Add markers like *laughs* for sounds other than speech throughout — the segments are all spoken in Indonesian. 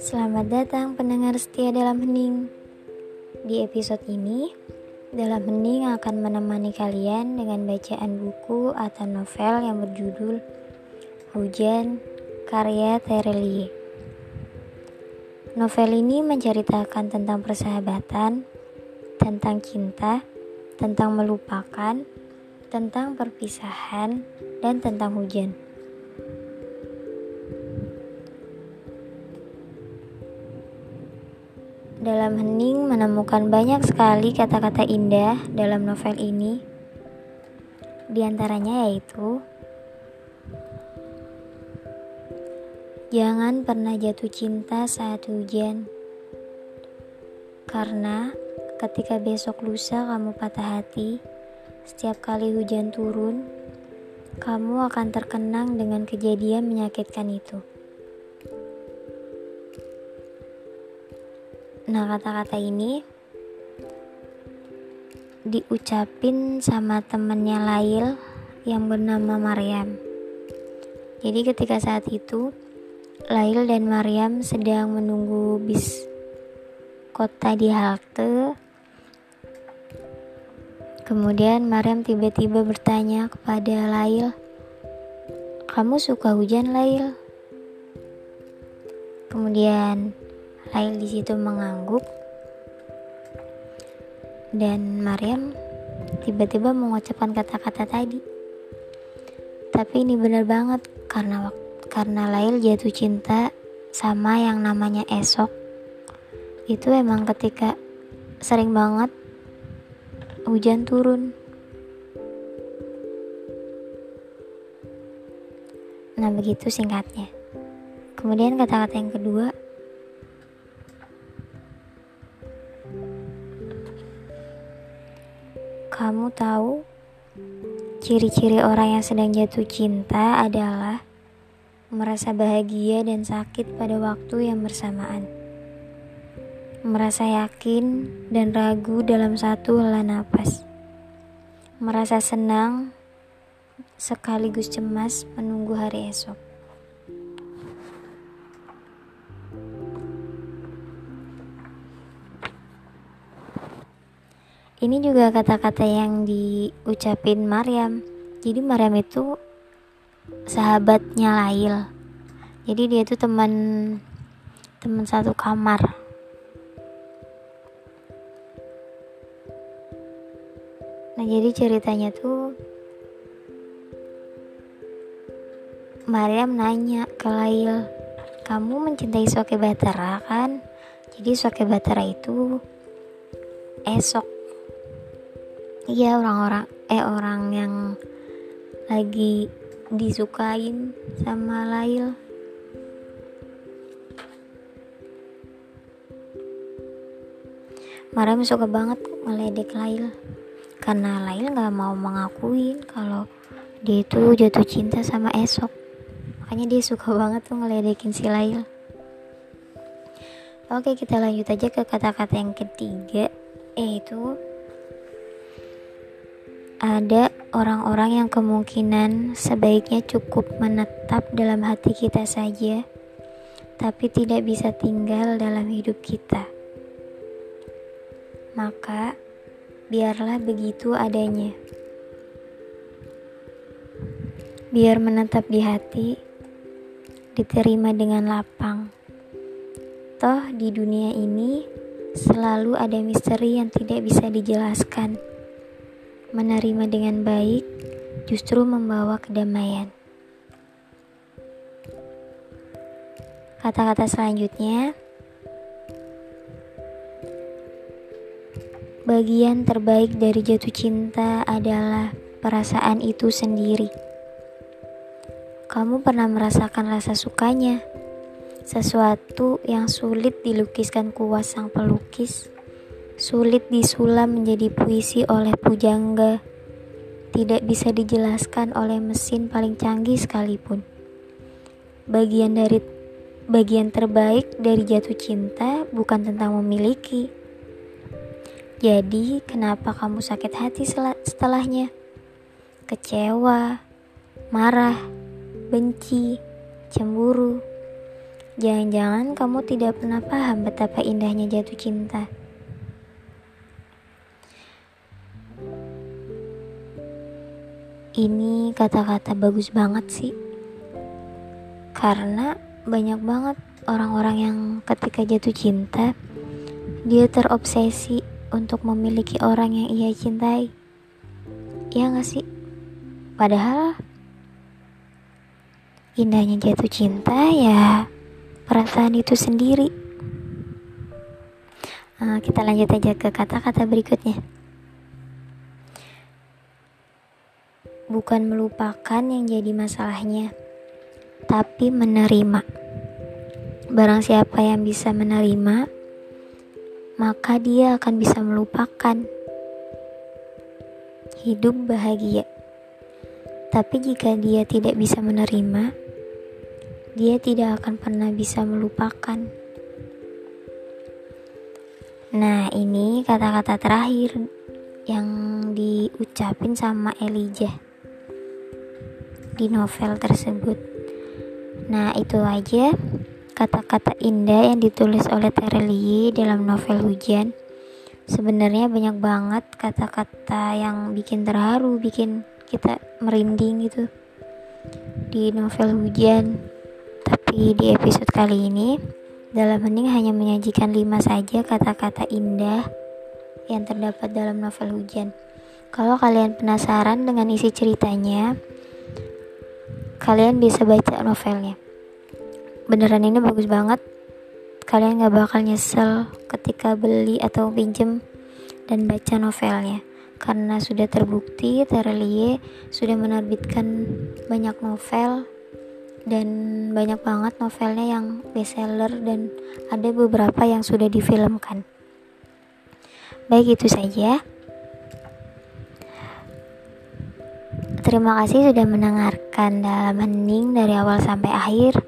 Selamat datang pendengar setia dalam hening. Di episode ini, dalam hening akan menemani kalian dengan bacaan buku atau novel yang berjudul Hujan karya Terelie. Novel ini menceritakan tentang persahabatan, tentang cinta, tentang melupakan, tentang perpisahan, dan tentang hujan. Dalam hening menemukan banyak sekali kata-kata indah dalam novel ini. Di antaranya yaitu Jangan pernah jatuh cinta saat hujan. Karena ketika besok lusa kamu patah hati, setiap kali hujan turun, kamu akan terkenang dengan kejadian menyakitkan itu. Nah, kata-kata ini diucapin sama temennya Lail yang bernama Maryam. Jadi ketika saat itu Lail dan Maryam sedang menunggu bis kota di halte. Kemudian Maryam tiba-tiba bertanya kepada Lail, "Kamu suka hujan, Lail?" Kemudian Lail di situ mengangguk dan Maryam tiba-tiba mengucapkan kata-kata tadi. Tapi ini benar banget karena karena Lail jatuh cinta sama yang namanya esok. Itu emang ketika sering banget hujan turun. Nah, begitu singkatnya. Kemudian kata-kata yang kedua, Tahu, ciri-ciri orang yang sedang jatuh cinta adalah merasa bahagia dan sakit pada waktu yang bersamaan. Merasa yakin dan ragu dalam satu helaan napas. Merasa senang sekaligus cemas menunggu hari esok. Ini juga kata-kata yang diucapin Maryam. Jadi Maryam itu sahabatnya Lail. Jadi dia itu teman teman satu kamar. Nah, jadi ceritanya tuh Maryam nanya ke Lail, "Kamu mencintai Soke Batara kan?" Jadi Soke Batara itu esok iya orang-orang eh orang yang lagi disukain sama Lail. Mariam suka banget meledek Lail. Karena Lail gak mau mengakuin kalau dia itu jatuh cinta sama Esok. Makanya dia suka *laughs* banget tuh ngeledekin si Lail. Oke kita lanjut aja ke kata-kata yang ketiga yaitu ada orang-orang yang kemungkinan sebaiknya cukup menetap dalam hati kita saja, tapi tidak bisa tinggal dalam hidup kita. Maka, biarlah begitu adanya. Biar menetap di hati, diterima dengan lapang. Toh, di dunia ini selalu ada misteri yang tidak bisa dijelaskan menerima dengan baik justru membawa kedamaian. Kata-kata selanjutnya, bagian terbaik dari jatuh cinta adalah perasaan itu sendiri. Kamu pernah merasakan rasa sukanya, sesuatu yang sulit dilukiskan kuas sang pelukis sulit disulam menjadi puisi oleh pujangga, tidak bisa dijelaskan oleh mesin paling canggih sekalipun. Bagian dari bagian terbaik dari jatuh cinta bukan tentang memiliki. Jadi, kenapa kamu sakit hati setelahnya? Kecewa, marah, benci, cemburu, Jangan-jangan kamu tidak pernah paham betapa indahnya jatuh cinta. Ini kata-kata bagus banget sih. Karena banyak banget orang-orang yang ketika jatuh cinta, dia terobsesi untuk memiliki orang yang ia cintai. Iya gak sih? Padahal indahnya jatuh cinta ya perasaan itu sendiri. Uh, kita lanjut aja ke kata-kata berikutnya. Bukan melupakan yang jadi masalahnya, tapi menerima. Barang siapa yang bisa menerima, maka dia akan bisa melupakan. Hidup bahagia. Tapi jika dia tidak bisa menerima, dia tidak akan pernah bisa melupakan. Nah, ini kata-kata terakhir yang diucapin sama Elijah di novel tersebut. Nah, itu aja kata-kata indah yang ditulis oleh Terelie dalam novel Hujan. Sebenarnya banyak banget kata-kata yang bikin terharu, bikin kita merinding gitu di novel Hujan. Tapi di episode kali ini, dalam hening hanya menyajikan lima saja kata-kata indah yang terdapat dalam novel Hujan. Kalau kalian penasaran dengan isi ceritanya, kalian bisa baca novelnya. Beneran ini bagus banget. Kalian gak bakal nyesel ketika beli atau pinjem dan baca novelnya karena sudah terbukti Terelie sudah menerbitkan banyak novel dan banyak banget novelnya yang bestseller dan ada beberapa yang sudah difilmkan. Baik itu saja. Terima kasih sudah mendengarkan dalam hening dari awal sampai akhir.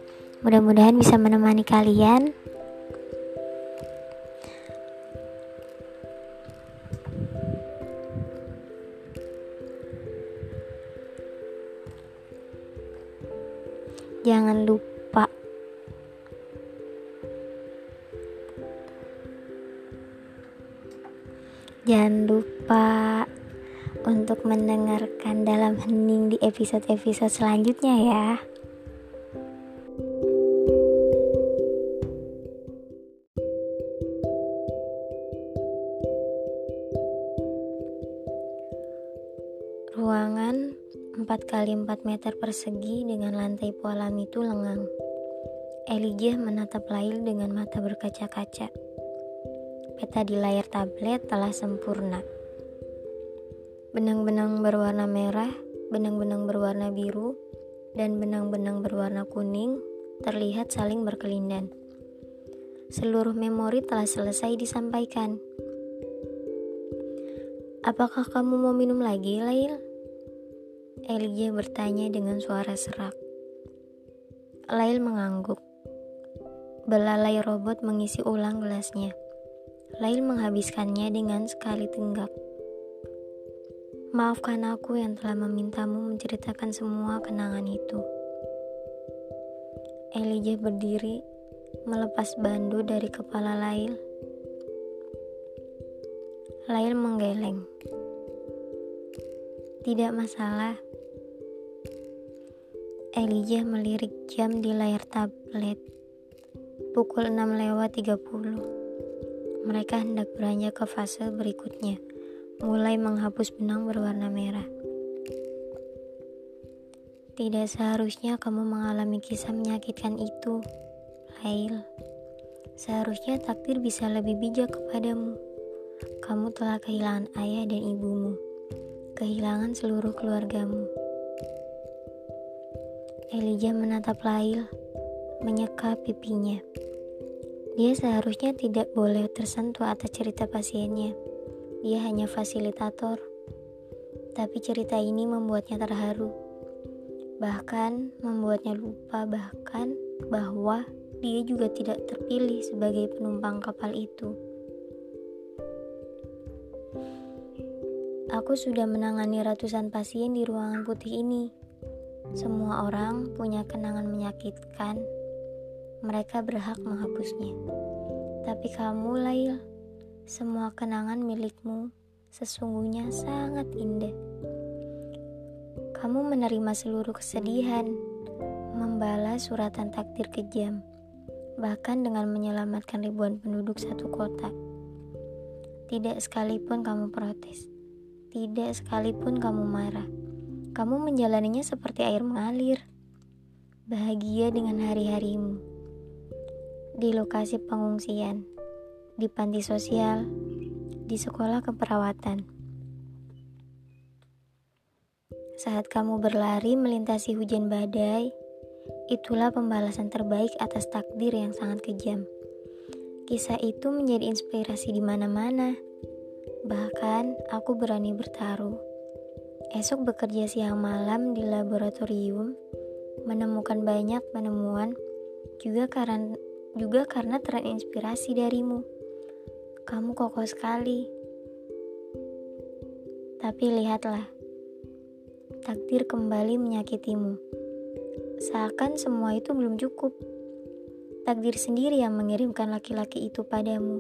Mudah-mudahan bisa menemani kalian jangan lupa jangan lupa untuk mendengarkan dalam hening di episode-episode selanjutnya ya. Ruangan 4 kali 4 meter persegi dengan lantai polam itu lengang. Elijah menatap Lail dengan mata berkaca-kaca. Peta di layar tablet telah sempurna. Benang-benang berwarna merah, benang-benang berwarna biru, dan benang-benang berwarna kuning terlihat saling berkelindan. Seluruh memori telah selesai disampaikan. Apakah kamu mau minum lagi, Lail? Elijah bertanya dengan suara serak. Lail mengangguk. Belalai robot mengisi ulang gelasnya. Lail menghabiskannya dengan sekali tenggak. Maafkan aku yang telah memintamu menceritakan semua kenangan itu. Elijah berdiri, melepas bandu dari kepala Lail. Lail menggeleng. Tidak masalah. Elijah melirik jam di layar tablet. Pukul 6 lewat 30. Mereka hendak beranjak ke fase berikutnya, mulai menghapus benang berwarna merah. Tidak seharusnya kamu mengalami kisah menyakitkan itu, Lail. Seharusnya takdir bisa lebih bijak kepadamu. Kamu telah kehilangan ayah dan ibumu, kehilangan seluruh keluargamu. Elijah menatap Lail, menyeka pipinya. Dia seharusnya tidak boleh tersentuh atas cerita pasiennya. Dia hanya fasilitator. Tapi cerita ini membuatnya terharu. Bahkan membuatnya lupa bahkan bahwa dia juga tidak terpilih sebagai penumpang kapal itu. Aku sudah menangani ratusan pasien di ruangan putih ini semua orang punya kenangan menyakitkan, mereka berhak menghapusnya. Tapi kamu, Lail, semua kenangan milikmu sesungguhnya sangat indah. Kamu menerima seluruh kesedihan, membalas suratan takdir kejam, bahkan dengan menyelamatkan ribuan penduduk satu kota. Tidak sekalipun kamu protes, tidak sekalipun kamu marah. Kamu menjalaninya seperti air mengalir, bahagia dengan hari-harimu di lokasi pengungsian, di panti sosial, di sekolah keperawatan. Saat kamu berlari melintasi hujan badai, itulah pembalasan terbaik atas takdir yang sangat kejam. Kisah itu menjadi inspirasi di mana-mana. Bahkan aku berani bertaruh. Esok bekerja siang malam di laboratorium, menemukan banyak penemuan juga karena juga karena terinspirasi darimu. Kamu kokoh sekali. Tapi lihatlah, takdir kembali menyakitimu. Seakan semua itu belum cukup. Takdir sendiri yang mengirimkan laki-laki itu padamu.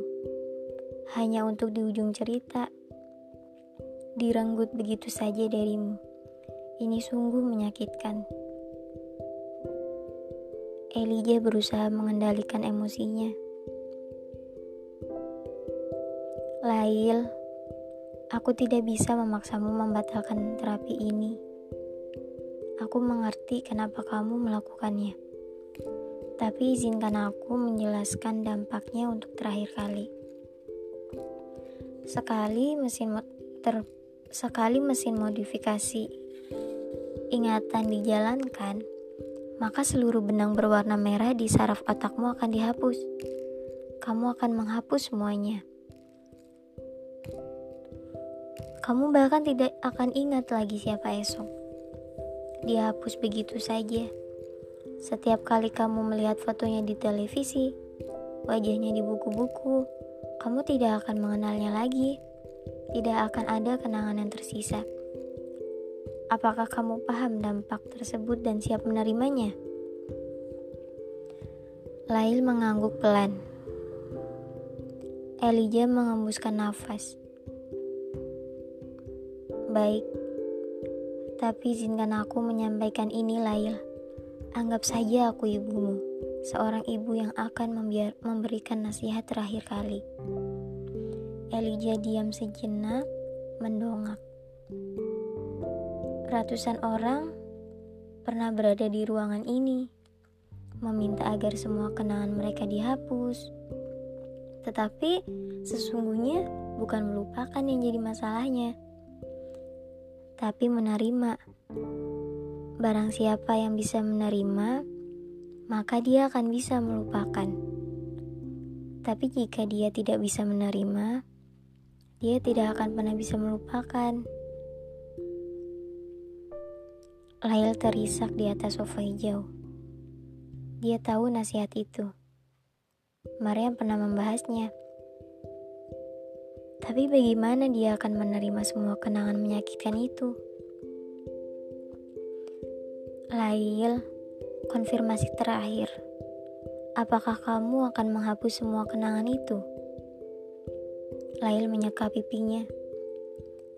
Hanya untuk di ujung cerita, direnggut begitu saja darimu. Ini sungguh menyakitkan. Elijah berusaha mengendalikan emosinya. Lail, aku tidak bisa memaksamu membatalkan terapi ini. Aku mengerti kenapa kamu melakukannya. Tapi izinkan aku menjelaskan dampaknya untuk terakhir kali. Sekali mesin ter, sekali mesin modifikasi ingatan dijalankan, maka seluruh benang berwarna merah di saraf otakmu akan dihapus. Kamu akan menghapus semuanya. Kamu bahkan tidak akan ingat lagi siapa esok. Dihapus begitu saja. Setiap kali kamu melihat fotonya di televisi, wajahnya di buku-buku, kamu tidak akan mengenalnya lagi. Tidak akan ada kenangan yang tersisa. Apakah kamu paham dampak tersebut dan siap menerimanya? Lail mengangguk pelan. Elijah mengembuskan nafas. Baik, tapi izinkan aku menyampaikan ini, Lail. Anggap saja aku ibumu, seorang ibu yang akan membiar memberikan nasihat terakhir kali. Elijah diam sejenak, mendongak. Ratusan orang pernah berada di ruangan ini, meminta agar semua kenangan mereka dihapus. Tetapi sesungguhnya bukan melupakan yang jadi masalahnya, tapi menerima. Barang siapa yang bisa menerima, maka dia akan bisa melupakan. Tapi jika dia tidak bisa menerima, dia tidak akan pernah bisa melupakan. Lail terisak di atas sofa hijau. Dia tahu nasihat itu. Maria pernah membahasnya. Tapi bagaimana dia akan menerima semua kenangan menyakitkan itu? Lail, konfirmasi terakhir. Apakah kamu akan menghapus semua kenangan itu? Lail menyeka pipinya.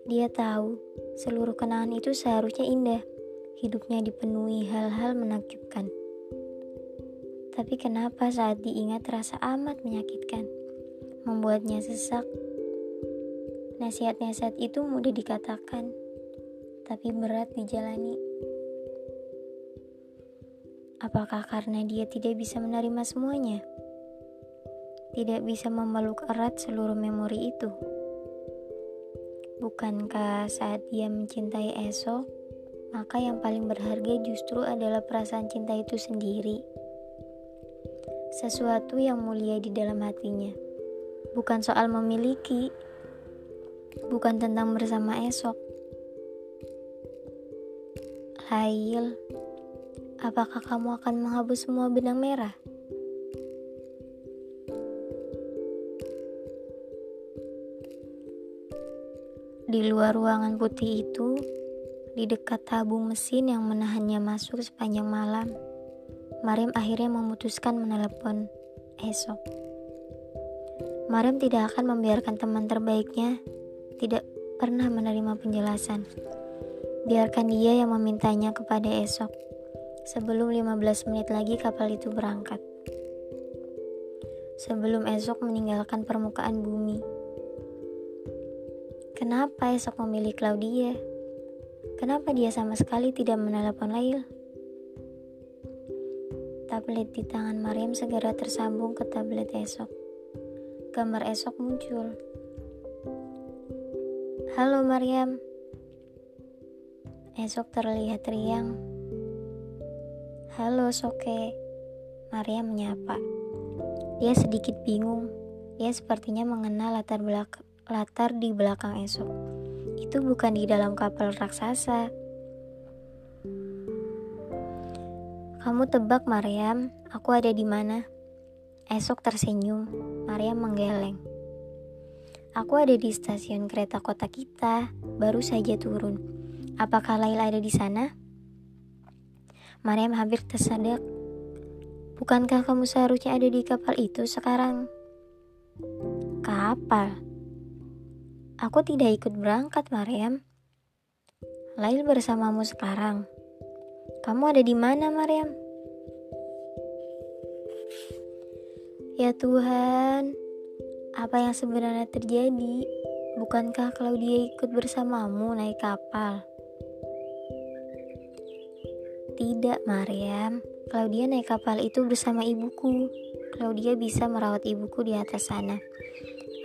Dia tahu seluruh kenangan itu seharusnya indah hidupnya dipenuhi hal-hal menakjubkan. Tapi kenapa saat diingat terasa amat menyakitkan, membuatnya sesak. Nasihat-nasihat itu mudah dikatakan, tapi berat dijalani. Apakah karena dia tidak bisa menerima semuanya? Tidak bisa memeluk erat seluruh memori itu? Bukankah saat dia mencintai esok, maka yang paling berharga justru adalah perasaan cinta itu sendiri. Sesuatu yang mulia di dalam hatinya, bukan soal memiliki, bukan tentang bersama esok. Lail, apakah kamu akan menghapus semua benang merah? Di luar ruangan putih itu, di dekat tabung mesin yang menahannya masuk sepanjang malam. Mariam akhirnya memutuskan menelepon esok. Mariam tidak akan membiarkan teman terbaiknya tidak pernah menerima penjelasan. Biarkan dia yang memintanya kepada esok. Sebelum 15 menit lagi kapal itu berangkat. Sebelum esok meninggalkan permukaan bumi. Kenapa esok memilih Claudia? Kenapa dia sama sekali tidak menelepon Lail? Tablet di tangan Mariam segera tersambung ke tablet esok. Gambar esok muncul. Halo Mariam. Esok terlihat riang. Halo Soke. Mariam menyapa. Dia sedikit bingung. Dia sepertinya mengenal latar belakang latar di belakang esok. Itu bukan di dalam kapal raksasa. Kamu tebak, Mariam, aku ada di mana? Esok tersenyum. Mariam menggeleng. Aku ada di stasiun kereta kota kita, baru saja turun. Apakah Laila ada di sana? Mariam hampir tersadak. Bukankah kamu seharusnya ada di kapal itu sekarang? Kapal? Aku tidak ikut berangkat, Mariam. Lail bersamamu sekarang. Kamu ada di mana, Mariam? Ya Tuhan, apa yang sebenarnya terjadi? Bukankah kalau dia ikut bersamamu naik kapal? Tidak, Mariam. Claudia naik kapal itu bersama ibuku. Claudia bisa merawat ibuku di atas sana.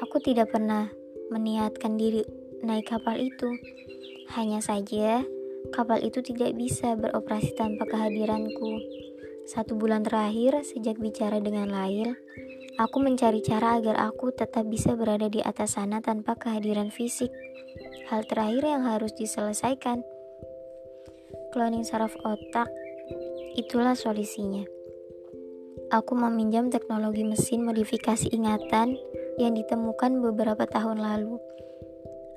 Aku tidak pernah meniatkan diri naik kapal itu. Hanya saja, kapal itu tidak bisa beroperasi tanpa kehadiranku. Satu bulan terakhir, sejak bicara dengan Lail, aku mencari cara agar aku tetap bisa berada di atas sana tanpa kehadiran fisik. Hal terakhir yang harus diselesaikan. Cloning saraf otak, itulah solusinya. Aku meminjam teknologi mesin modifikasi ingatan yang ditemukan beberapa tahun lalu.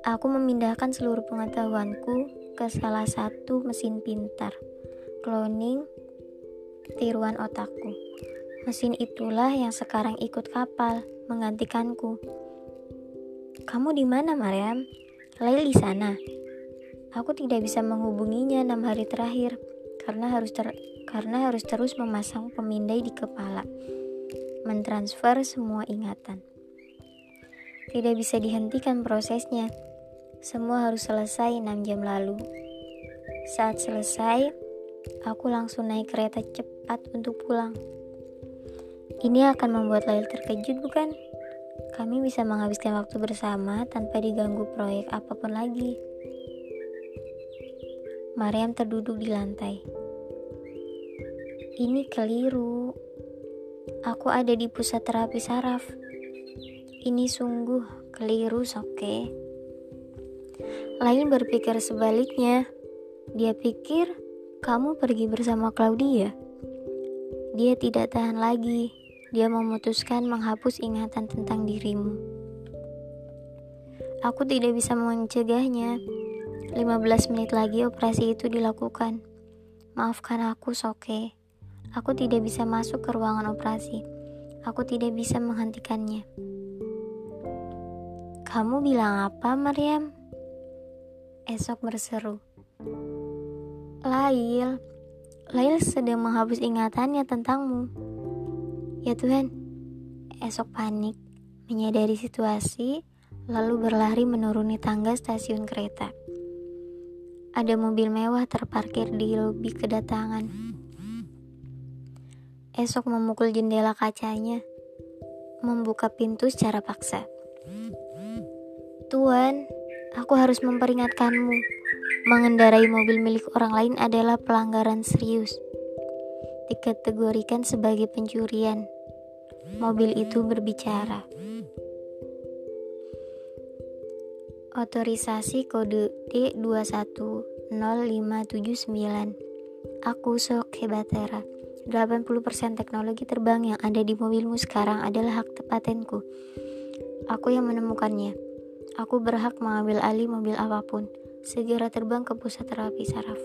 Aku memindahkan seluruh pengetahuanku ke salah satu mesin pintar, cloning tiruan otakku. Mesin itulah yang sekarang ikut kapal menggantikanku. Kamu di mana, Mariam? Lail di sana. Aku tidak bisa menghubunginya enam hari terakhir karena harus ter karena harus terus memasang pemindai di kepala, mentransfer semua ingatan. Tidak bisa dihentikan prosesnya. Semua harus selesai 6 jam lalu. Saat selesai, aku langsung naik kereta cepat untuk pulang. Ini akan membuat Lail terkejut bukan? Kami bisa menghabiskan waktu bersama tanpa diganggu proyek apa pun lagi. Mariam terduduk di lantai. Ini keliru. Aku ada di pusat terapi saraf. Ini sungguh keliru, Soke. Lain berpikir sebaliknya. Dia pikir kamu pergi bersama Claudia. Dia tidak tahan lagi. Dia memutuskan menghapus ingatan tentang dirimu. Aku tidak bisa mencegahnya. 15 menit lagi operasi itu dilakukan. Maafkan aku, Soke. Aku tidak bisa masuk ke ruangan operasi. Aku tidak bisa menghentikannya. Kamu bilang apa, Maryam? Esok berseru. Lail, Lail sedang menghapus ingatannya tentangmu. Ya Tuhan, esok panik, menyadari situasi, lalu berlari menuruni tangga stasiun kereta. Ada mobil mewah terparkir di lobi kedatangan. Esok memukul jendela kacanya, membuka pintu secara paksa. Tuan, aku harus memperingatkanmu. Mengendarai mobil milik orang lain adalah pelanggaran serius. Dikategorikan sebagai pencurian. Mobil itu berbicara. Otorisasi kode D210579. Aku Sok Hebatera. 80% teknologi terbang yang ada di mobilmu sekarang adalah hak patenku. Aku yang menemukannya. Aku berhak mengambil alih mobil apa pun. Segera terbang ke pusat terapi saraf.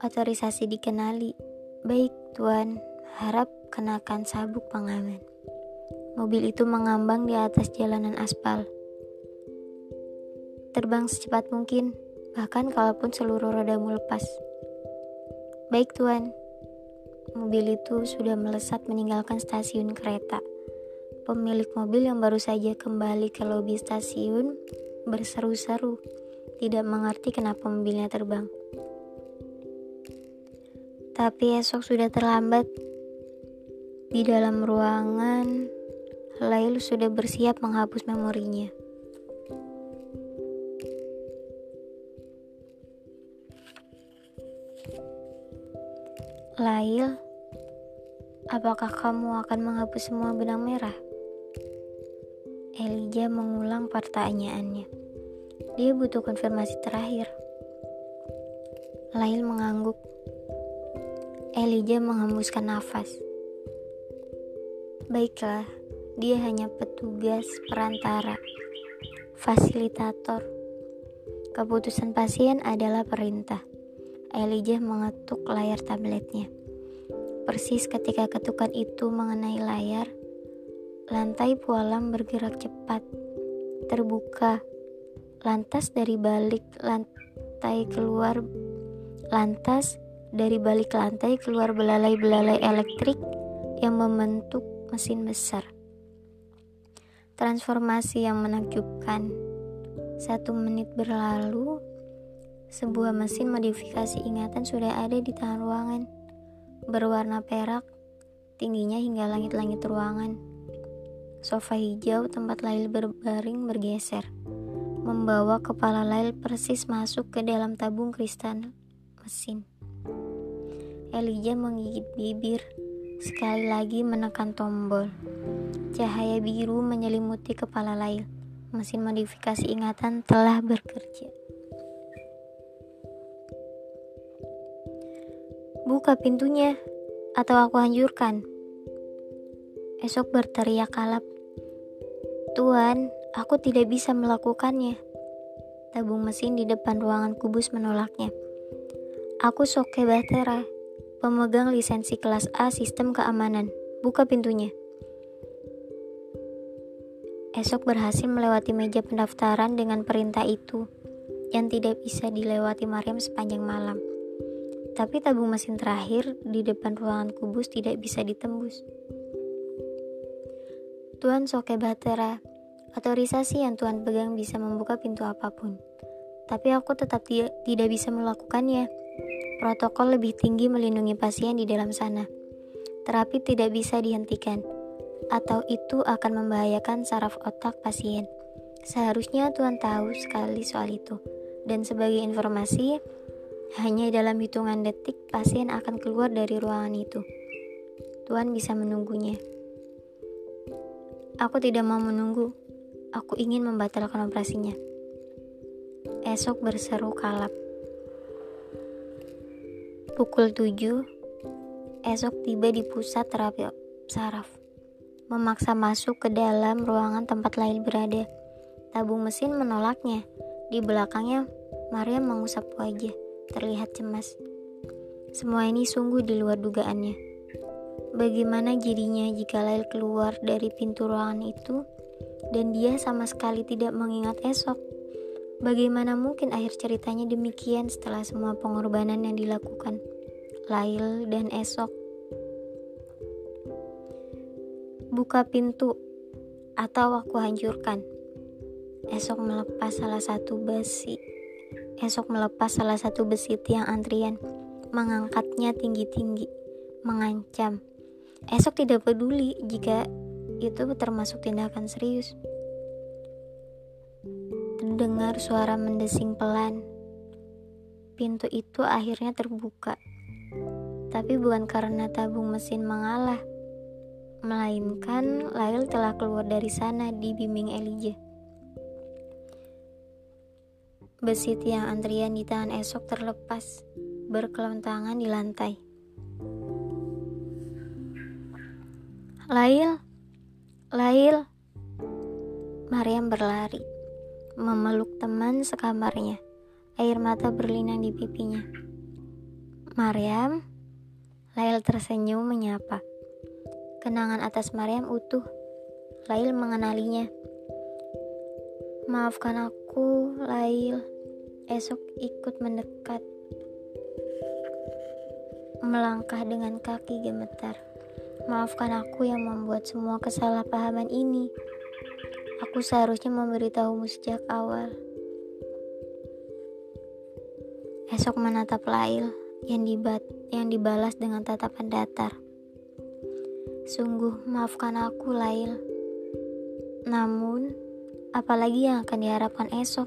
Otorisasi dikenali. Baik, Tuan. Harap kenakan sabuk pengaman. Mobil itu mengambang di atas jalanan aspal. Terbang secepat mungkin, bahkan kalaupun seluruh rodamu lepas. Baik, Tuan. Mobil itu sudah melesat meninggalkan stasiun kereta. Pemilik mobil yang baru saja kembali ke lobi stasiun berseru-seru, tidak mengerti kenapa mobilnya terbang. Tapi esok sudah terlambat. Di dalam ruangan, Lail sudah bersiap menghapus memorinya. Lail, apakah kamu akan menghapus semua benang merah? Elijah mengulang pertanyaannya. Dia butuh konfirmasi terakhir. Lail mengangguk. Elijah menghembuskan nafas. Baiklah, dia hanya petugas perantara, fasilitator. Keputusan pasien adalah perintah. Elijah mengetuk layar tabletnya. Persis ketika ketukan itu mengenai layar, lantai pualam bergerak cepat, terbuka. Lantas dari balik lantai keluar, lantas dari balik lantai keluar belalai-belalai elektrik yang membentuk mesin besar. Transformasi yang menakjubkan. Satu menit berlalu, sebuah mesin modifikasi ingatan sudah ada di tangan ruangan. Berwarna perak, tingginya hingga langit-langit ruangan. Sofa hijau tempat Lail berbaring bergeser, membawa kepala Lail persis masuk ke dalam tabung kristal mesin. Elijah menggigit bibir, sekali lagi menekan tombol. Cahaya biru menyelimuti kepala Lail. Mesin modifikasi ingatan telah bekerja. Buka pintunya, atau aku hancurkan. Esok berteriak kalap. Tuan, aku tidak bisa melakukannya. Tabung mesin di depan ruangan kubus menolaknya. Aku Soke Batera, pemegang lisensi kelas A sistem keamanan. Buka pintunya. Esok berhasil melewati meja pendaftaran dengan perintah itu yang tidak bisa dilewati Mariam sepanjang malam. Tapi tabung mesin terakhir di depan ruangan kubus tidak bisa ditembus. Tuan Soke Batera, otorisasi yang Tuan pegang bisa membuka pintu apa pun. Tapi aku tetap tidak bisa melakukannya. Protokol lebih tinggi melindungi pasien di dalam sana. Terapi tidak bisa dihentikan, atau itu akan membahayakan saraf otak pasien. Seharusnya Tuhan tahu sekali soal itu. Dan sebagai informasi, hanya dalam hitungan detik pasien akan keluar dari ruangan itu. Tuhan bisa menunggunya. Aku tidak mau menunggu. Aku ingin membatalkan operasinya. Esok berseru kalap. Pukul 7, esok tiba di pusat terapi saraf. Memaksa masuk ke dalam ruangan tempat Lail berada. Tabung mesin menolaknya. Di belakangnya, Maria mengusap wajah, terlihat cemas. Semua ini sungguh di luar dugaannya. Bagaimana jadinya jika Lail keluar dari pintu ruangan itu dan dia sama sekali tidak mengingat esok? Bagaimana mungkin akhir ceritanya demikian setelah semua pengorbanan yang dilakukan Lail dan esok? Buka pintu atau aku hancurkan. Esok melepas salah satu besi. Esok melepas salah satu besi tiang antrian, mengangkatnya tinggi-tinggi, mengancam. Esok tidak peduli jika itu termasuk tindakan serius terdengar suara mendesing pelan. Pintu itu akhirnya terbuka. Tapi bukan karena tabung mesin mengalah, melainkan Lail telah keluar dari sana di bimbing Elijah. Besi tiang antrian di tangan esok terlepas, berkelontangan di lantai. Lail, Lail, Mariam berlari memeluk teman sekamarnya. Air mata berlinang di pipinya. Mariam, Lail tersenyum menyapa. Kenangan atas Mariam utuh. Lail mengenalinya. Maafkan aku, Lail. Esok ikut mendekat. Melangkah dengan kaki gemetar. Maafkan aku yang membuat semua kesalahpahaman ini. Aku seharusnya memberitahumu sejak awal. Esok menatap Lail yang dibat yang dibalas dengan tatapan datar. Sungguh maafkan aku, Lail. Namun, apalagi yang akan diharapkan esok?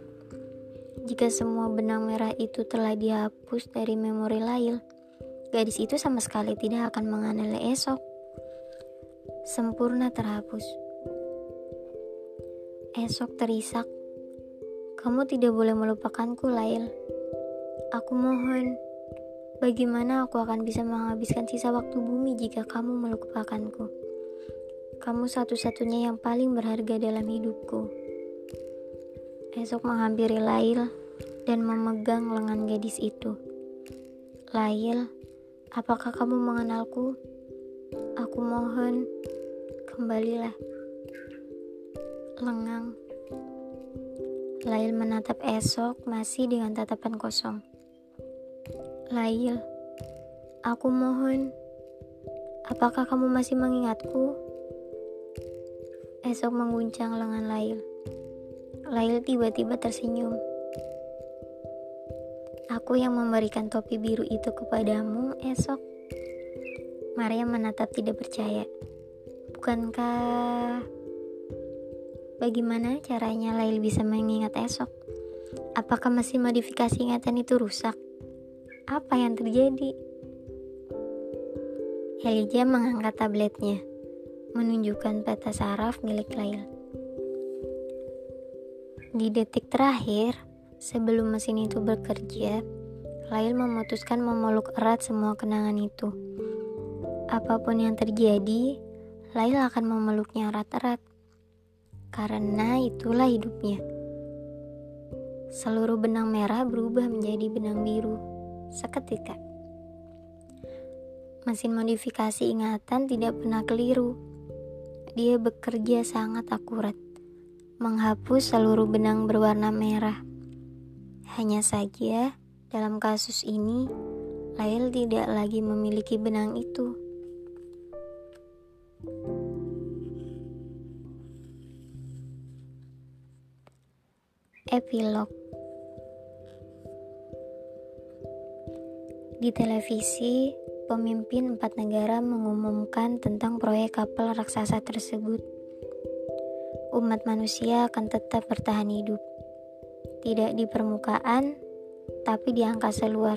Jika semua benang merah itu telah dihapus dari memori Lail, gadis itu sama sekali tidak akan mengenali esok. Sempurna terhapus. Esok terisak. Kamu tidak boleh melupakanku, Lail. Aku mohon, Bagaimana aku akan bisa menghabiskan sisa waktu bumi jika kamu melupakanku? Kamu satu-satunya yang paling berharga dalam hidupku. Esok menghampiri Lail dan memegang lengan gadis itu. Lail, apakah kamu mengenalku? Aku mohon, kembalilah. Lengang. Lail menatap esok masih dengan tatapan kosong. Lail, aku mohon, apakah kamu masih mengingatku? Esok mengguncang lengan Lail. Lail tiba-tiba tersenyum. Aku yang memberikan topi biru itu kepadamu esok. Maria menatap tidak percaya. Bukankah... Bagaimana caranya Lail bisa mengingat esok? Apakah mesin modifikasi ingatan itu rusak? Apa yang terjadi? Elijah mengangkat tabletnya, menunjukkan peta saraf milik Lail. Di detik terakhir, sebelum mesin itu bekerja, Lail memutuskan memeluk erat semua kenangan itu. Apa pun yang terjadi, Lail akan memeluknya erat-erat. Karena itulah hidupnya. Seluruh benang merah berubah menjadi benang biru seketika. Mesin modifikasi ingatan tidak pernah keliru. Dia bekerja sangat akurat, menghapus seluruh benang berwarna merah. Hanya saja, dalam kasus ini, Lail tidak lagi memiliki benang itu. Epilog Di televisi, pemimpin empat negara mengumumkan tentang proyek kapal raksasa tersebut. Umat manusia akan tetap bertahan hidup, tidak di permukaan, tapi di angkasa luar.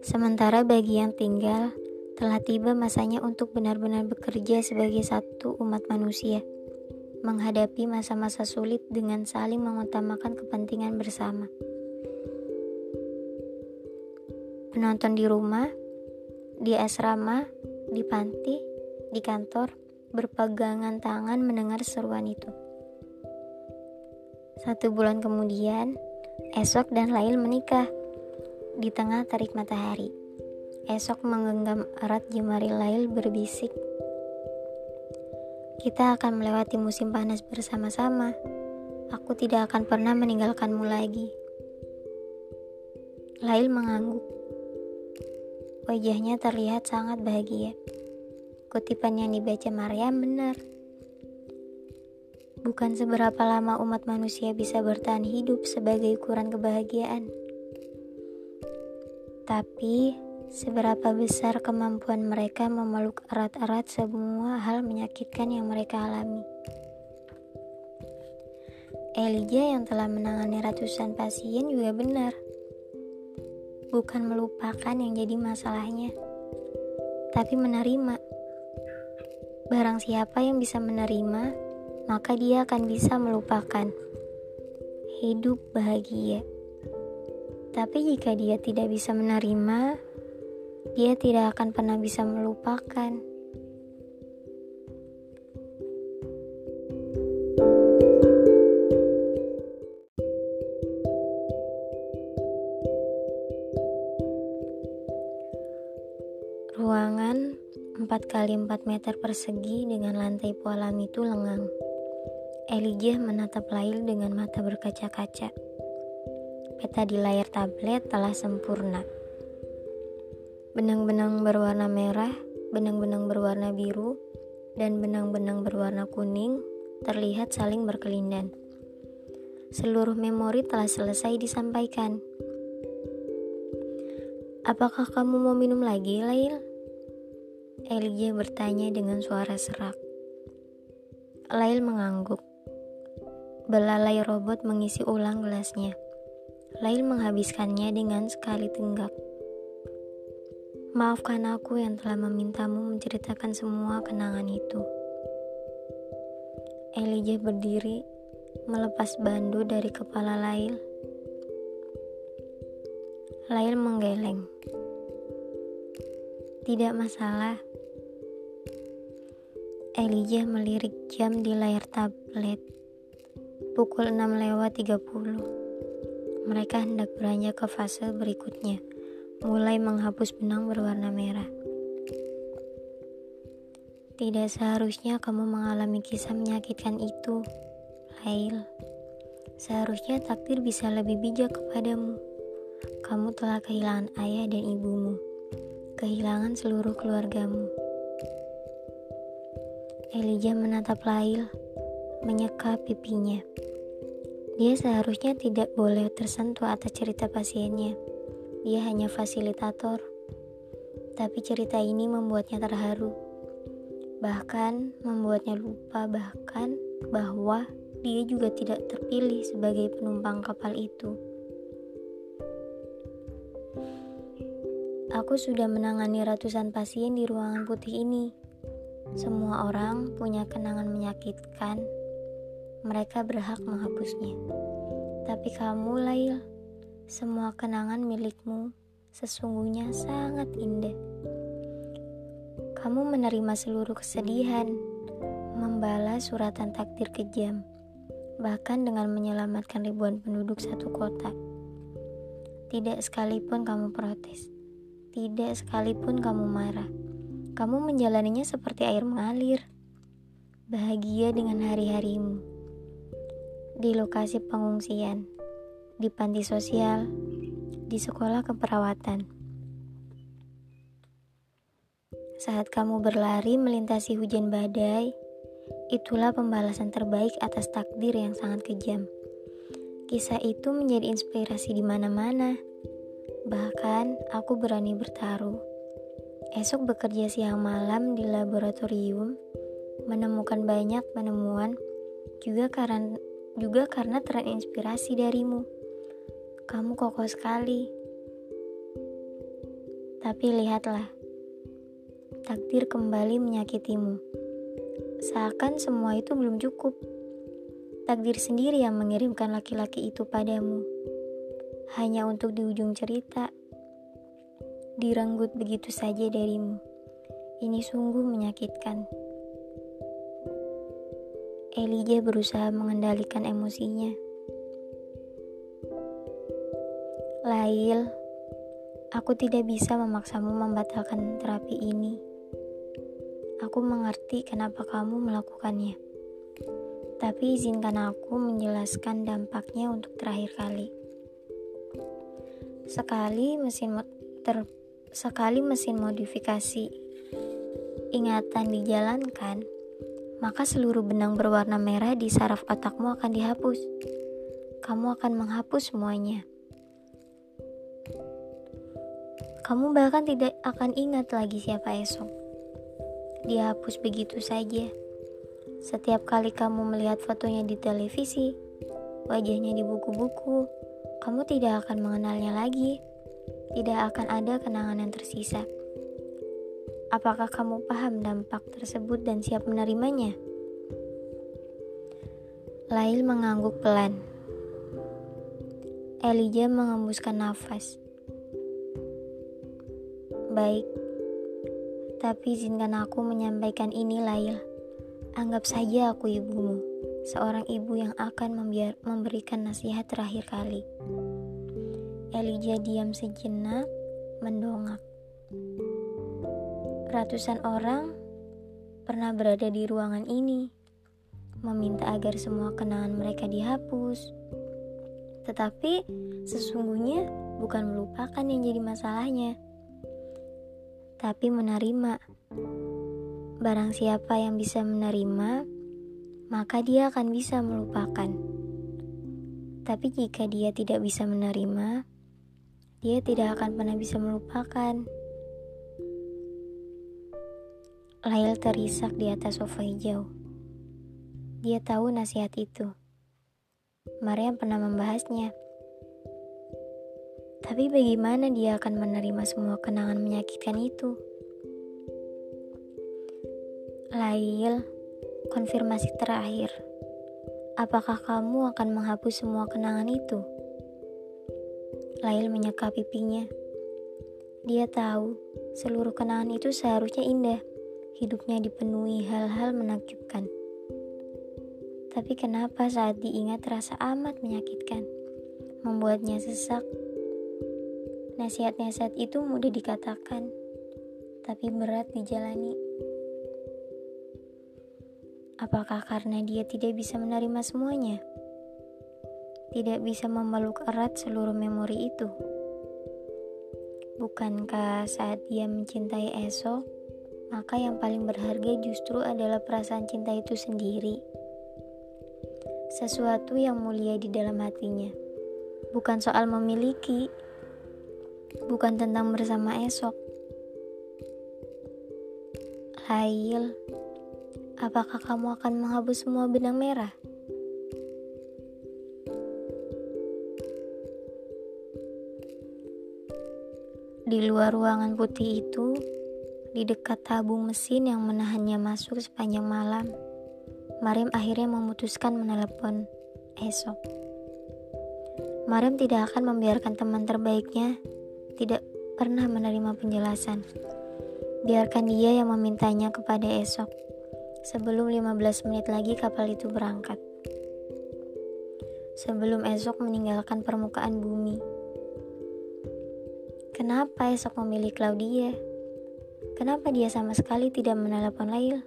Sementara bagi yang tinggal, telah tiba masanya untuk benar-benar bekerja sebagai satu umat manusia, menghadapi masa-masa sulit dengan saling mengutamakan kepentingan bersama. Penonton di rumah, di asrama, di panti, di kantor, berpegangan tangan mendengar seruan itu. Satu bulan kemudian, Esok dan Lail menikah di tengah terik matahari. Esok menggenggam erat jemari Lail berbisik. Kita akan melewati musim panas bersama-sama. Aku tidak akan pernah meninggalkanmu lagi. Lail mengangguk. Wajahnya terlihat sangat bahagia. Kutipan yang dibaca Maryam benar. Bukan seberapa lama umat manusia bisa bertahan hidup sebagai ukuran kebahagiaan. Tapi, seberapa besar kemampuan mereka memeluk erat-erat semua hal menyakitkan yang mereka alami. Elijah yang telah menangani ratusan pasien juga benar bukan melupakan yang jadi masalahnya, tapi menerima. Barang siapa yang bisa menerima, maka dia akan bisa melupakan. Hidup bahagia. Tapi jika dia tidak bisa menerima, dia tidak akan pernah bisa melupakan. Kali 4 meter persegi dengan lantai polam itu lengang. Elijah menatap Lail dengan mata berkaca-kaca. Peta di layar tablet telah sempurna. Benang-benang berwarna merah, benang-benang berwarna biru, dan benang-benang berwarna kuning terlihat saling berkelindan. Seluruh memori telah selesai disampaikan. Apakah kamu mau minum lagi, Lail? Elijah bertanya dengan suara serak. Lail mengangguk. Belalai robot mengisi ulang gelasnya. Lail menghabiskannya dengan sekali tenggak. Maafkan aku yang telah memintamu menceritakan semua kenangan itu. Elijah berdiri, melepas bandu dari kepala Lail. Lail menggeleng. Tidak masalah. Elijah melirik jam di layar tablet. Pukul 6 lewat 30. Mereka hendak beranjak ke fase berikutnya, mulai menghapus benang berwarna merah. Tidak seharusnya kamu mengalami kisah menyakitkan itu, Lail. Seharusnya takdir bisa lebih bijak kepadamu. Kamu telah kehilangan ayah dan ibumu, kehilangan seluruh keluargamu. Elijah menatap Lail, menyeka pipinya. Dia seharusnya tidak boleh tersentuh atas cerita pasiennya. Dia hanya fasilitator. Tapi cerita ini membuatnya terharu. Bahkan membuatnya lupa bahkan bahwa dia juga tidak terpilih sebagai penumpang kapal itu. Aku sudah menangani ratusan pasien di ruangan putih ini. Semua orang punya kenangan menyakitkan. Mereka berhak menghapusnya. Tapi kamu, Lail, semua kenangan milikmu sesungguhnya sangat indah. Kamu menerima seluruh kesedihan, membalas suratan takdir kejam, bahkan dengan menyelamatkan ribuan penduduk satu kota. Tidak sekalipun kamu protes, tidak sekalipun kamu marah kamu menjalaninya seperti air mengalir, bahagia dengan hari-harimu. Di lokasi pengungsian, di panti sosial, di sekolah keperawatan. Saat kamu berlari melintasi hujan badai, itulah pembalasan terbaik atas takdir yang sangat kejam. Kisah itu menjadi inspirasi di mana-mana. Bahkan aku berani bertaruh Esok bekerja siang malam di laboratorium, menemukan banyak penemuan juga karena juga karena terinspirasi darimu. Kamu kokoh sekali. Tapi lihatlah, takdir kembali menyakitimu. Seakan semua itu belum cukup. Takdir sendiri yang mengirimkan laki-laki itu padamu. Hanya untuk di ujung cerita direnggut begitu saja darimu. Ini sungguh menyakitkan. Elijah berusaha mengendalikan emosinya. Lail, aku tidak bisa memaksamu membatalkan terapi ini. Aku mengerti kenapa kamu melakukannya. Tapi izinkan aku menjelaskan dampaknya untuk terakhir kali. Sekali mesin ter Sekali mesin modifikasi ingatan dijalankan, maka seluruh benang berwarna merah di saraf otakmu akan dihapus. Kamu akan menghapus semuanya. Kamu bahkan tidak akan ingat lagi siapa esok. Dihapus begitu saja. Setiap kali kamu melihat fotonya di televisi, wajahnya di buku-buku, kamu tidak akan mengenalnya lagi tidak akan ada kenangan yang tersisa. Apakah kamu paham dampak tersebut dan siap menerimanya? Lail mengangguk pelan. Elijah mengembuskan nafas. Baik, tapi izinkan aku menyampaikan ini, Lail. Anggap saja aku ibumu, seorang ibu yang akan memberikan nasihat terakhir kali. Elijah diam sejenak, mendongak. Ratusan orang pernah berada di ruangan ini, meminta agar semua kenangan mereka dihapus. Tetapi sesungguhnya bukan melupakan yang jadi masalahnya, tapi menerima. Barang siapa yang bisa menerima, maka dia akan bisa melupakan. Tapi jika dia tidak bisa menerima, dia tidak akan pernah bisa melupakan. Lail terisak di atas sofa hijau. Dia tahu nasihat itu. Mariam pernah membahasnya. Tapi bagaimana dia akan menerima semua kenangan menyakitkan itu? Lail, konfirmasi terakhir. Apakah kamu akan menghapus semua kenangan itu? Lail menyeka pipinya. Dia tahu seluruh kenangan itu seharusnya indah hidupnya dipenuhi hal-hal menakjubkan. Tapi kenapa saat diingat terasa amat menyakitkan, membuatnya sesak. Nasihat-nasihat itu mudah dikatakan, tapi berat dijalani. Apakah karena dia tidak bisa menerima semuanya? Tidak bisa memeluk erat seluruh memori itu? Bukankah saat dia mencintai esok, maka yang paling berharga justru adalah perasaan cinta itu sendiri. Sesuatu yang mulia di dalam hatinya, bukan soal memiliki, bukan tentang bersama esok. Lail, apakah kamu akan menghapus semua benang merah? Di luar ruangan putih itu, di dekat tabung mesin yang menahannya masuk sepanjang malam, Mariam akhirnya memutuskan menelepon esok. Mariam tidak akan membiarkan teman terbaiknya tidak pernah menerima penjelasan. Biarkan dia yang memintanya kepada esok. Sebelum 15 menit lagi kapal itu berangkat. Sebelum esok meninggalkan permukaan bumi. Kenapa esok memilih Claudia? Kenapa dia sama sekali tidak menelepon Lail?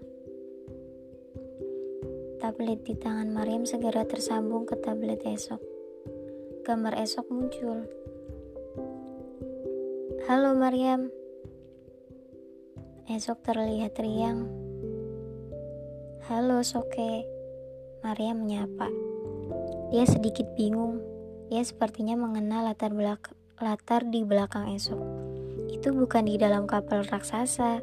Tablet di tangan Mariam segera tersambung ke tablet esok. Gambar esok muncul. Halo Mariam. Esok terlihat riang. Halo Soke. Mariam menyapa. Dia sedikit bingung. Dia sepertinya mengenal latar belakang latar di belakang esok itu bukan di dalam kapal raksasa.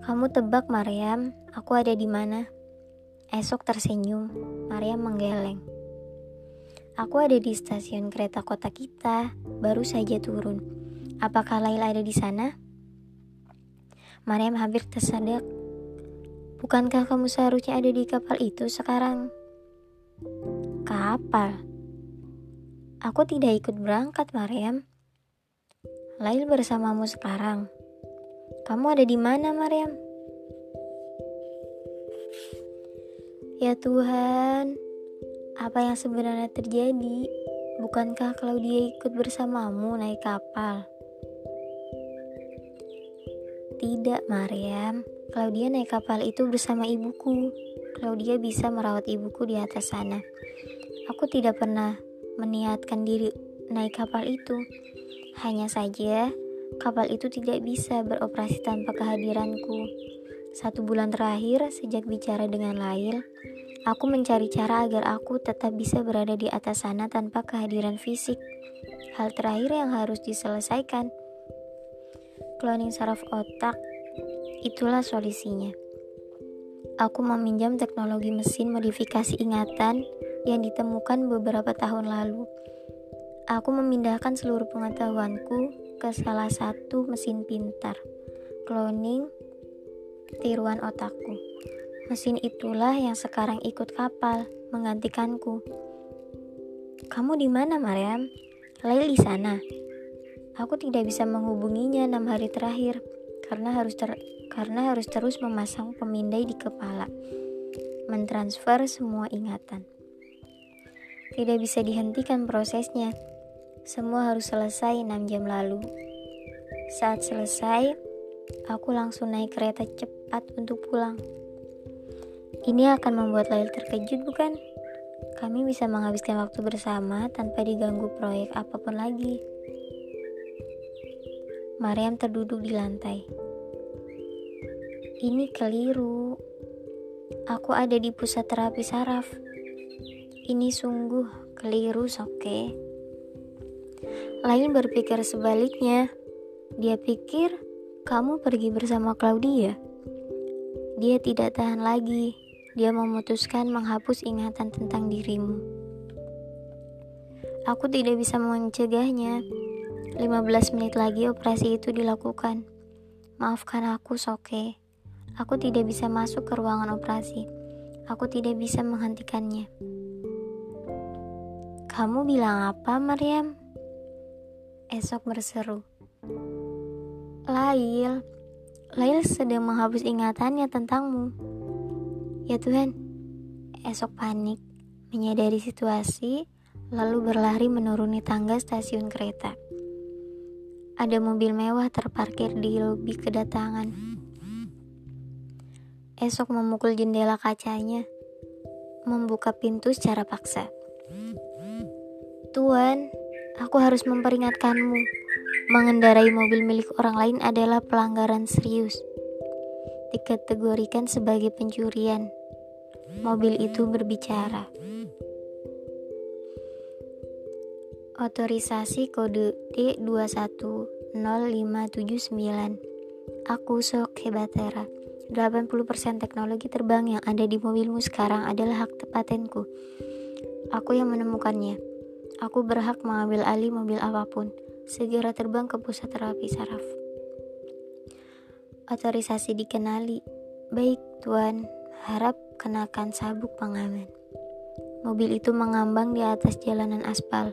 Kamu tebak, Mariam, aku ada di mana? Esok tersenyum, Mariam menggeleng. Aku ada di stasiun kereta kota kita, baru saja turun. Apakah Laila ada di sana? Mariam hampir tersadak. Bukankah kamu seharusnya ada di kapal itu sekarang? Kapal? Aku tidak ikut berangkat, Mariam. Lail bersamamu sekarang. Kamu ada di mana, Mariam? Ya Tuhan, apa yang sebenarnya terjadi? Bukankah kalau dia ikut bersamamu naik kapal? Tidak, Mariam. Claudia naik kapal itu bersama ibuku. Claudia bisa merawat ibuku di atas sana. Aku tidak pernah meniatkan diri naik kapal itu. Hanya saja, kapal itu tidak bisa beroperasi tanpa kehadiranku. Satu bulan terakhir, sejak bicara dengan Lail, aku mencari cara agar aku tetap bisa berada di atas sana tanpa kehadiran fisik. Hal terakhir yang harus diselesaikan. Cloning saraf otak, itulah solusinya. Aku meminjam teknologi mesin modifikasi ingatan yang ditemukan beberapa tahun lalu. Aku memindahkan seluruh pengetahuanku ke salah satu mesin pintar, cloning tiruan otakku. Mesin itulah yang sekarang ikut kapal menggantikanku. Kamu di mana, Mariam? Lail di sana. Aku tidak bisa menghubunginya enam hari terakhir karena harus ter karena harus terus memasang pemindai di kepala, mentransfer semua ingatan. Tidak bisa dihentikan prosesnya. Semua harus selesai 6 jam lalu. Saat selesai, aku langsung naik kereta cepat untuk pulang. Ini akan membuat Lail terkejut, bukan? Kami bisa menghabiskan waktu bersama tanpa diganggu proyek apa pun lagi. Mariam terduduk di lantai. Ini keliru. Aku ada di pusat terapi saraf. Ini sungguh keliru, Soke. Lain berpikir sebaliknya. Dia pikir kamu pergi bersama Claudia. Dia tidak tahan lagi dia memutuskan menghapus ingatan tentang dirimu. Aku tidak bisa mencegahnya. 15 menit lagi operasi itu dilakukan. Maafkan aku, Soke. Aku tidak bisa masuk ke ruangan operasi. Aku tidak bisa menghentikannya. Kamu bilang apa, Maryam? Esok berseru. Lail, Lail sedang menghapus ingatannya tentangmu. Ya Tuhan, esok panik, menyadari situasi, lalu berlari menuruni tangga stasiun kereta. Ada mobil mewah terparkir di lobi kedatangan. Esok memukul jendela kacanya, membuka pintu secara paksa. Tuan, aku harus memperingatkanmu. Mengendarai mobil milik orang lain adalah pelanggaran serius. Dikategorikan sebagai pencurian mobil itu berbicara. Otorisasi kode D210579. Aku sok hebatera. 80% teknologi terbang yang ada di mobilmu sekarang adalah hak tepatenku. Aku yang menemukannya. Aku berhak mengambil alih mobil apa pun. Segera terbang ke pusat terapi saraf. Otorisasi dikenali. Baik, Tuan. Harap kenakan sabuk pengaman. Mobil itu mengambang di atas jalanan aspal.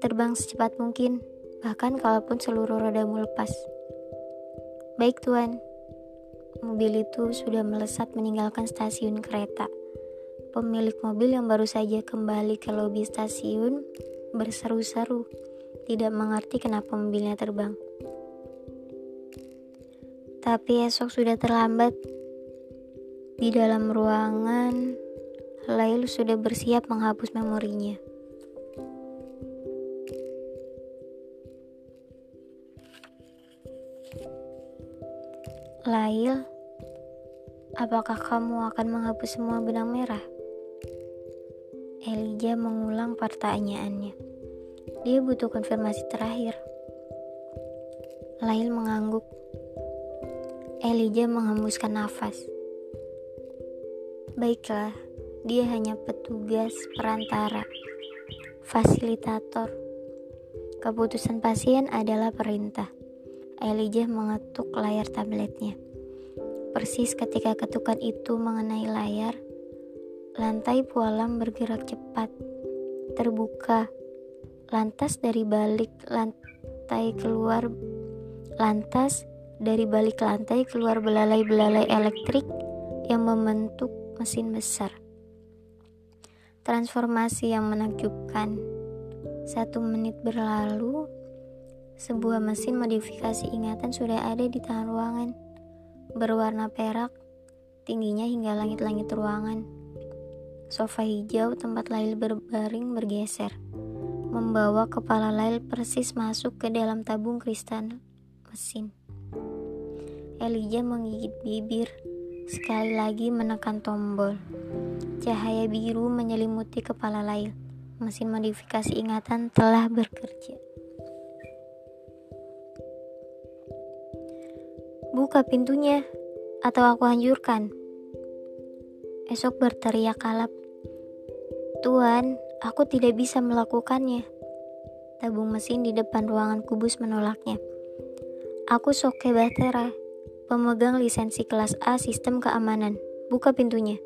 Terbang secepat mungkin, bahkan kalaupun seluruh rodamu lepas. Baik tuan, mobil itu sudah melesat meninggalkan stasiun kereta. Pemilik mobil yang baru saja kembali ke lobi stasiun berseru-seru, tidak mengerti kenapa mobilnya terbang. Tapi esok sudah terlambat di dalam ruangan, Lail sudah bersiap menghapus memorinya. Lail, apakah kamu akan menghapus semua benang merah? Elijah mengulang pertanyaannya. Dia butuh konfirmasi terakhir. Lail mengangguk. Elijah menghembuskan nafas. Baiklah, dia hanya petugas perantara, fasilitator. Keputusan pasien adalah perintah. Elijah mengetuk layar tabletnya. Persis ketika ketukan itu mengenai layar, lantai pualam bergerak cepat, terbuka. Lantas dari balik lantai keluar lantas dari balik lantai keluar belalai-belalai elektrik yang membentuk mesin besar. Transformasi yang menakjubkan. Satu menit berlalu, sebuah mesin modifikasi ingatan sudah ada di tangan ruangan. Berwarna perak, tingginya hingga langit-langit ruangan. Sofa hijau tempat Lail berbaring bergeser, membawa kepala Lail persis masuk ke dalam tabung kristal mesin. Elijah menggigit bibir sekali lagi menekan tombol. Cahaya biru menyelimuti kepala Lail. Mesin modifikasi ingatan telah bekerja. Buka pintunya, atau aku hancurkan. Esok berteriak kalap. Tuan, aku tidak bisa melakukannya. Tabung mesin di depan ruangan kubus menolaknya. Aku Soke Batera, pemegang lisensi kelas A sistem keamanan. Buka pintunya.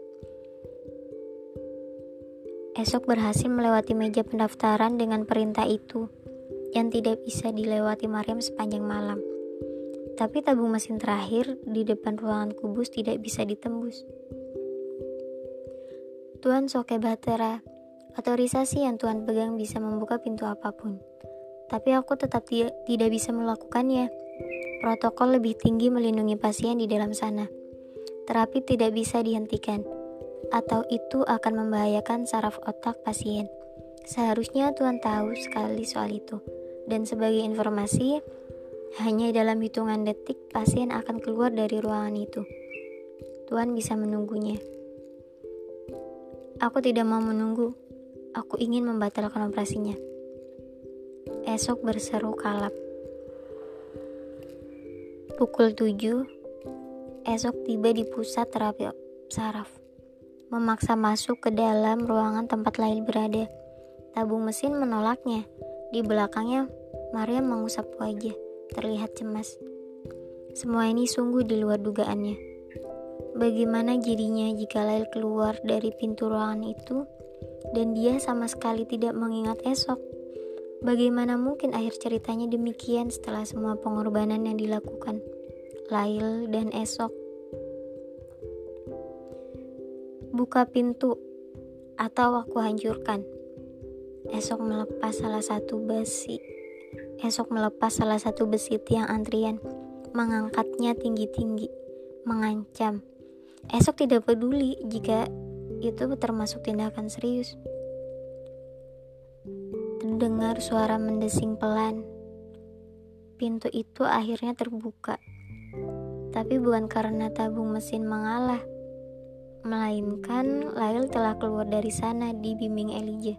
Esok berhasil melewati meja pendaftaran dengan perintah itu yang tidak bisa dilewati Mariam sepanjang malam. Tapi tabung mesin terakhir di depan ruangan kubus tidak bisa ditembus. Tuan Soke Batera, otorisasi yang Tuan pegang bisa membuka pintu apa pun. tapi aku tetap tidak bisa melakukannya. Protokol lebih tinggi melindungi pasien di dalam sana. Terapi tidak bisa dihentikan, atau itu akan membahayakan saraf otak pasien. Seharusnya Tuhan tahu sekali soal itu. Dan sebagai informasi, hanya dalam hitungan detik pasien akan keluar dari ruangan itu. Tuhan bisa menunggunya. Aku tidak mau menunggu. Aku ingin membatalkan operasinya. Esok berseru kalap. Pukul 7, esok tiba di pusat terapi saraf. Memaksa masuk ke dalam ruangan tempat Lail berada. Tabung mesin menolaknya. Di belakangnya, Maria mengusap wajah, terlihat cemas. Semua ini sungguh di luar dugaannya. Bagaimana jadinya jika Lail keluar dari pintu ruangan itu dan dia sama sekali tidak mengingat esok? Bagaimana mungkin akhir ceritanya demikian setelah semua pengorbanan yang dilakukan Lail dan esok? Buka pintu atau aku hancurkan. Esok melepas salah satu besi. Esok melepas salah satu besi tiang antrian, mengangkatnya tinggi-tinggi, mengancam Esok tidak peduli jika itu termasuk tindakan serius. Terdengar suara mendesing pelan. Pintu itu akhirnya terbuka. Tapi bukan karena tabung mesin mengalah, melainkan Lail telah keluar dari sana di bimbing Elijah.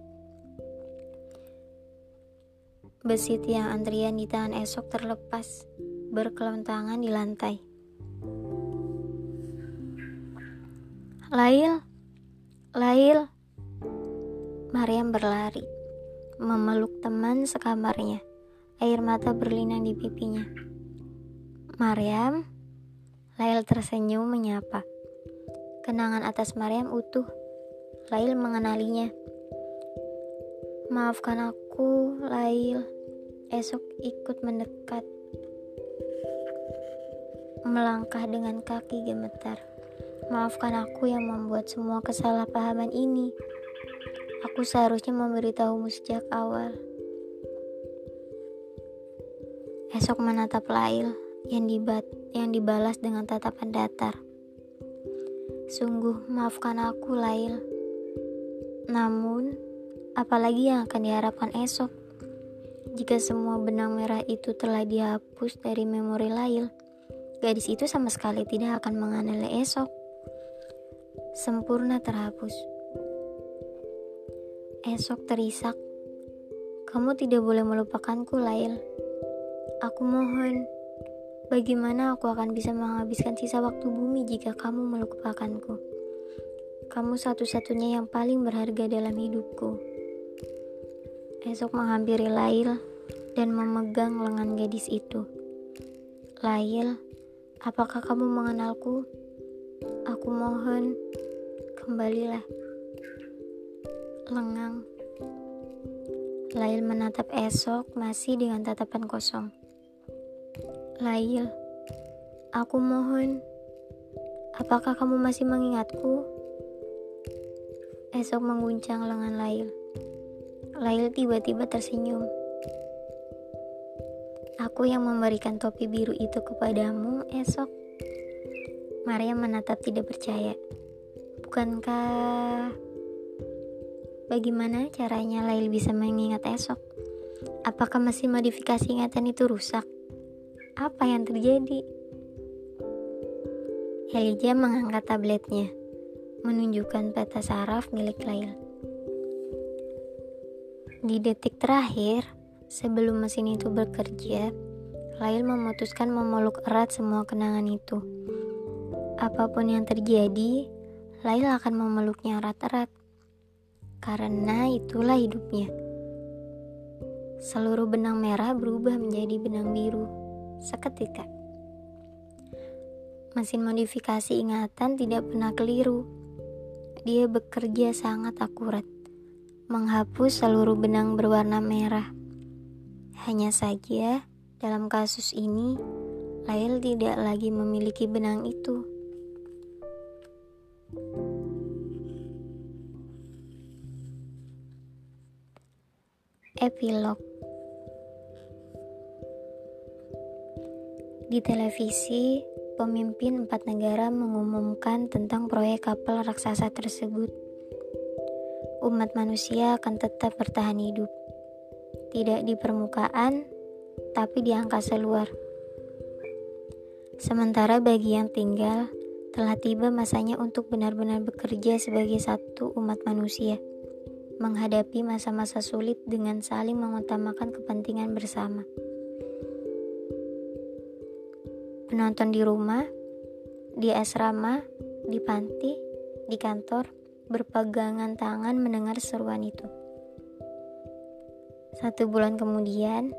Besi tiang antrian di tangan esok terlepas, berkelontangan di lantai. Lail, Lail. Mariam berlari, memeluk teman sekamarnya. Air mata berlinang di pipinya. Mariam, Lail tersenyum menyapa. Kenangan atas Mariam utuh. Lail mengenalinya. Maafkan aku, Lail. Esok ikut mendekat. Melangkah dengan kaki gemetar. Maafkan aku yang membuat semua kesalahpahaman ini. Aku seharusnya memberitahumu sejak awal. Esok menatap Lail yang dibat yang dibalas dengan tatapan datar. Sungguh maafkan aku Lail. Namun, apalagi yang akan diharapkan esok? Jika semua benang merah itu telah dihapus dari memori Lail, gadis itu sama sekali tidak akan mengenali esok sempurna terhapus. Esok terisak, kamu tidak boleh melupakanku, Lail. Aku mohon, bagaimana aku akan bisa menghabiskan sisa waktu bumi jika kamu melupakanku? Kamu satu-satunya yang paling berharga dalam hidupku. Esok menghampiri Lail dan memegang lengan gadis itu. Lail, apakah kamu mengenalku? Aku mohon, kembalilah. Lengang. Lail menatap esok masih dengan tatapan kosong. Lail, aku mohon, apakah kamu masih mengingatku? Esok mengguncang lengan Lail. Lail tiba-tiba tersenyum. Aku yang memberikan topi biru itu kepadamu esok. Maria menatap tidak percaya. Bukankah bagaimana caranya Lail bisa mengingat esok? Apakah mesin modifikasi ingatan itu rusak? Apa yang terjadi? Elijah mengangkat tabletnya, menunjukkan peta saraf milik Lail. Di detik terakhir, sebelum mesin itu bekerja, Lail memutuskan memeluk erat semua kenangan itu. Apa pun yang terjadi, Lail akan memeluknya erat-erat. Karena itulah hidupnya. Seluruh benang merah berubah menjadi benang biru seketika. Mesin modifikasi ingatan tidak pernah keliru. Dia bekerja sangat akurat, menghapus seluruh benang berwarna merah. Hanya saja, dalam kasus ini, Lail tidak lagi memiliki benang itu. Epilog Di televisi, pemimpin empat negara mengumumkan tentang proyek kapal raksasa tersebut. Umat manusia akan tetap bertahan hidup, tidak di permukaan, tapi di angkasa luar. Sementara bagi yang tinggal, telah tiba masanya untuk benar-benar bekerja sebagai satu umat manusia menghadapi masa-masa sulit dengan saling mengutamakan kepentingan bersama. Penonton di rumah, di asrama, di panti, di kantor, berpegangan tangan mendengar seruan itu. Satu bulan kemudian,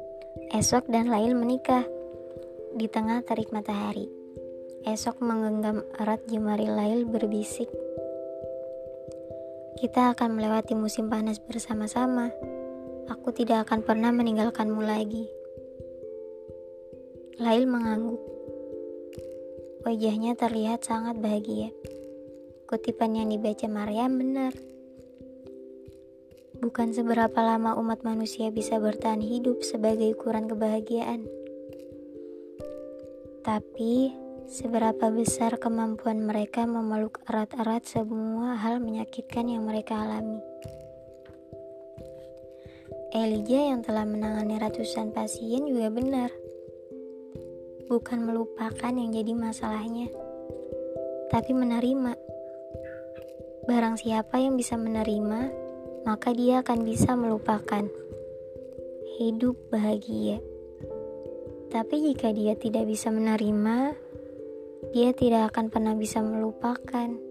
Esok dan Lail menikah di tengah tarik matahari. Esok menggenggam erat jemari Lail berbisik, "Kita akan melewati musim panas bersama-sama. Aku tidak akan pernah meninggalkanmu lagi." Lail mengangguk. Wajahnya terlihat sangat bahagia. Kutipan yang dibaca Maryam benar. Bukan seberapa lama umat manusia bisa bertahan hidup sebagai ukuran kebahagiaan, tapi seberapa besar kemampuan mereka memeluk erat-erat semua hal menyakitkan yang mereka alami. Elijah yang telah menangani ratusan pasien juga benar bukan melupakan yang jadi masalahnya, tapi menerima. Barang siapa yang bisa menerima, maka dia akan bisa melupakan. Hidup bahagia. Tapi jika dia tidak bisa menerima, dia tidak akan pernah bisa melupakan.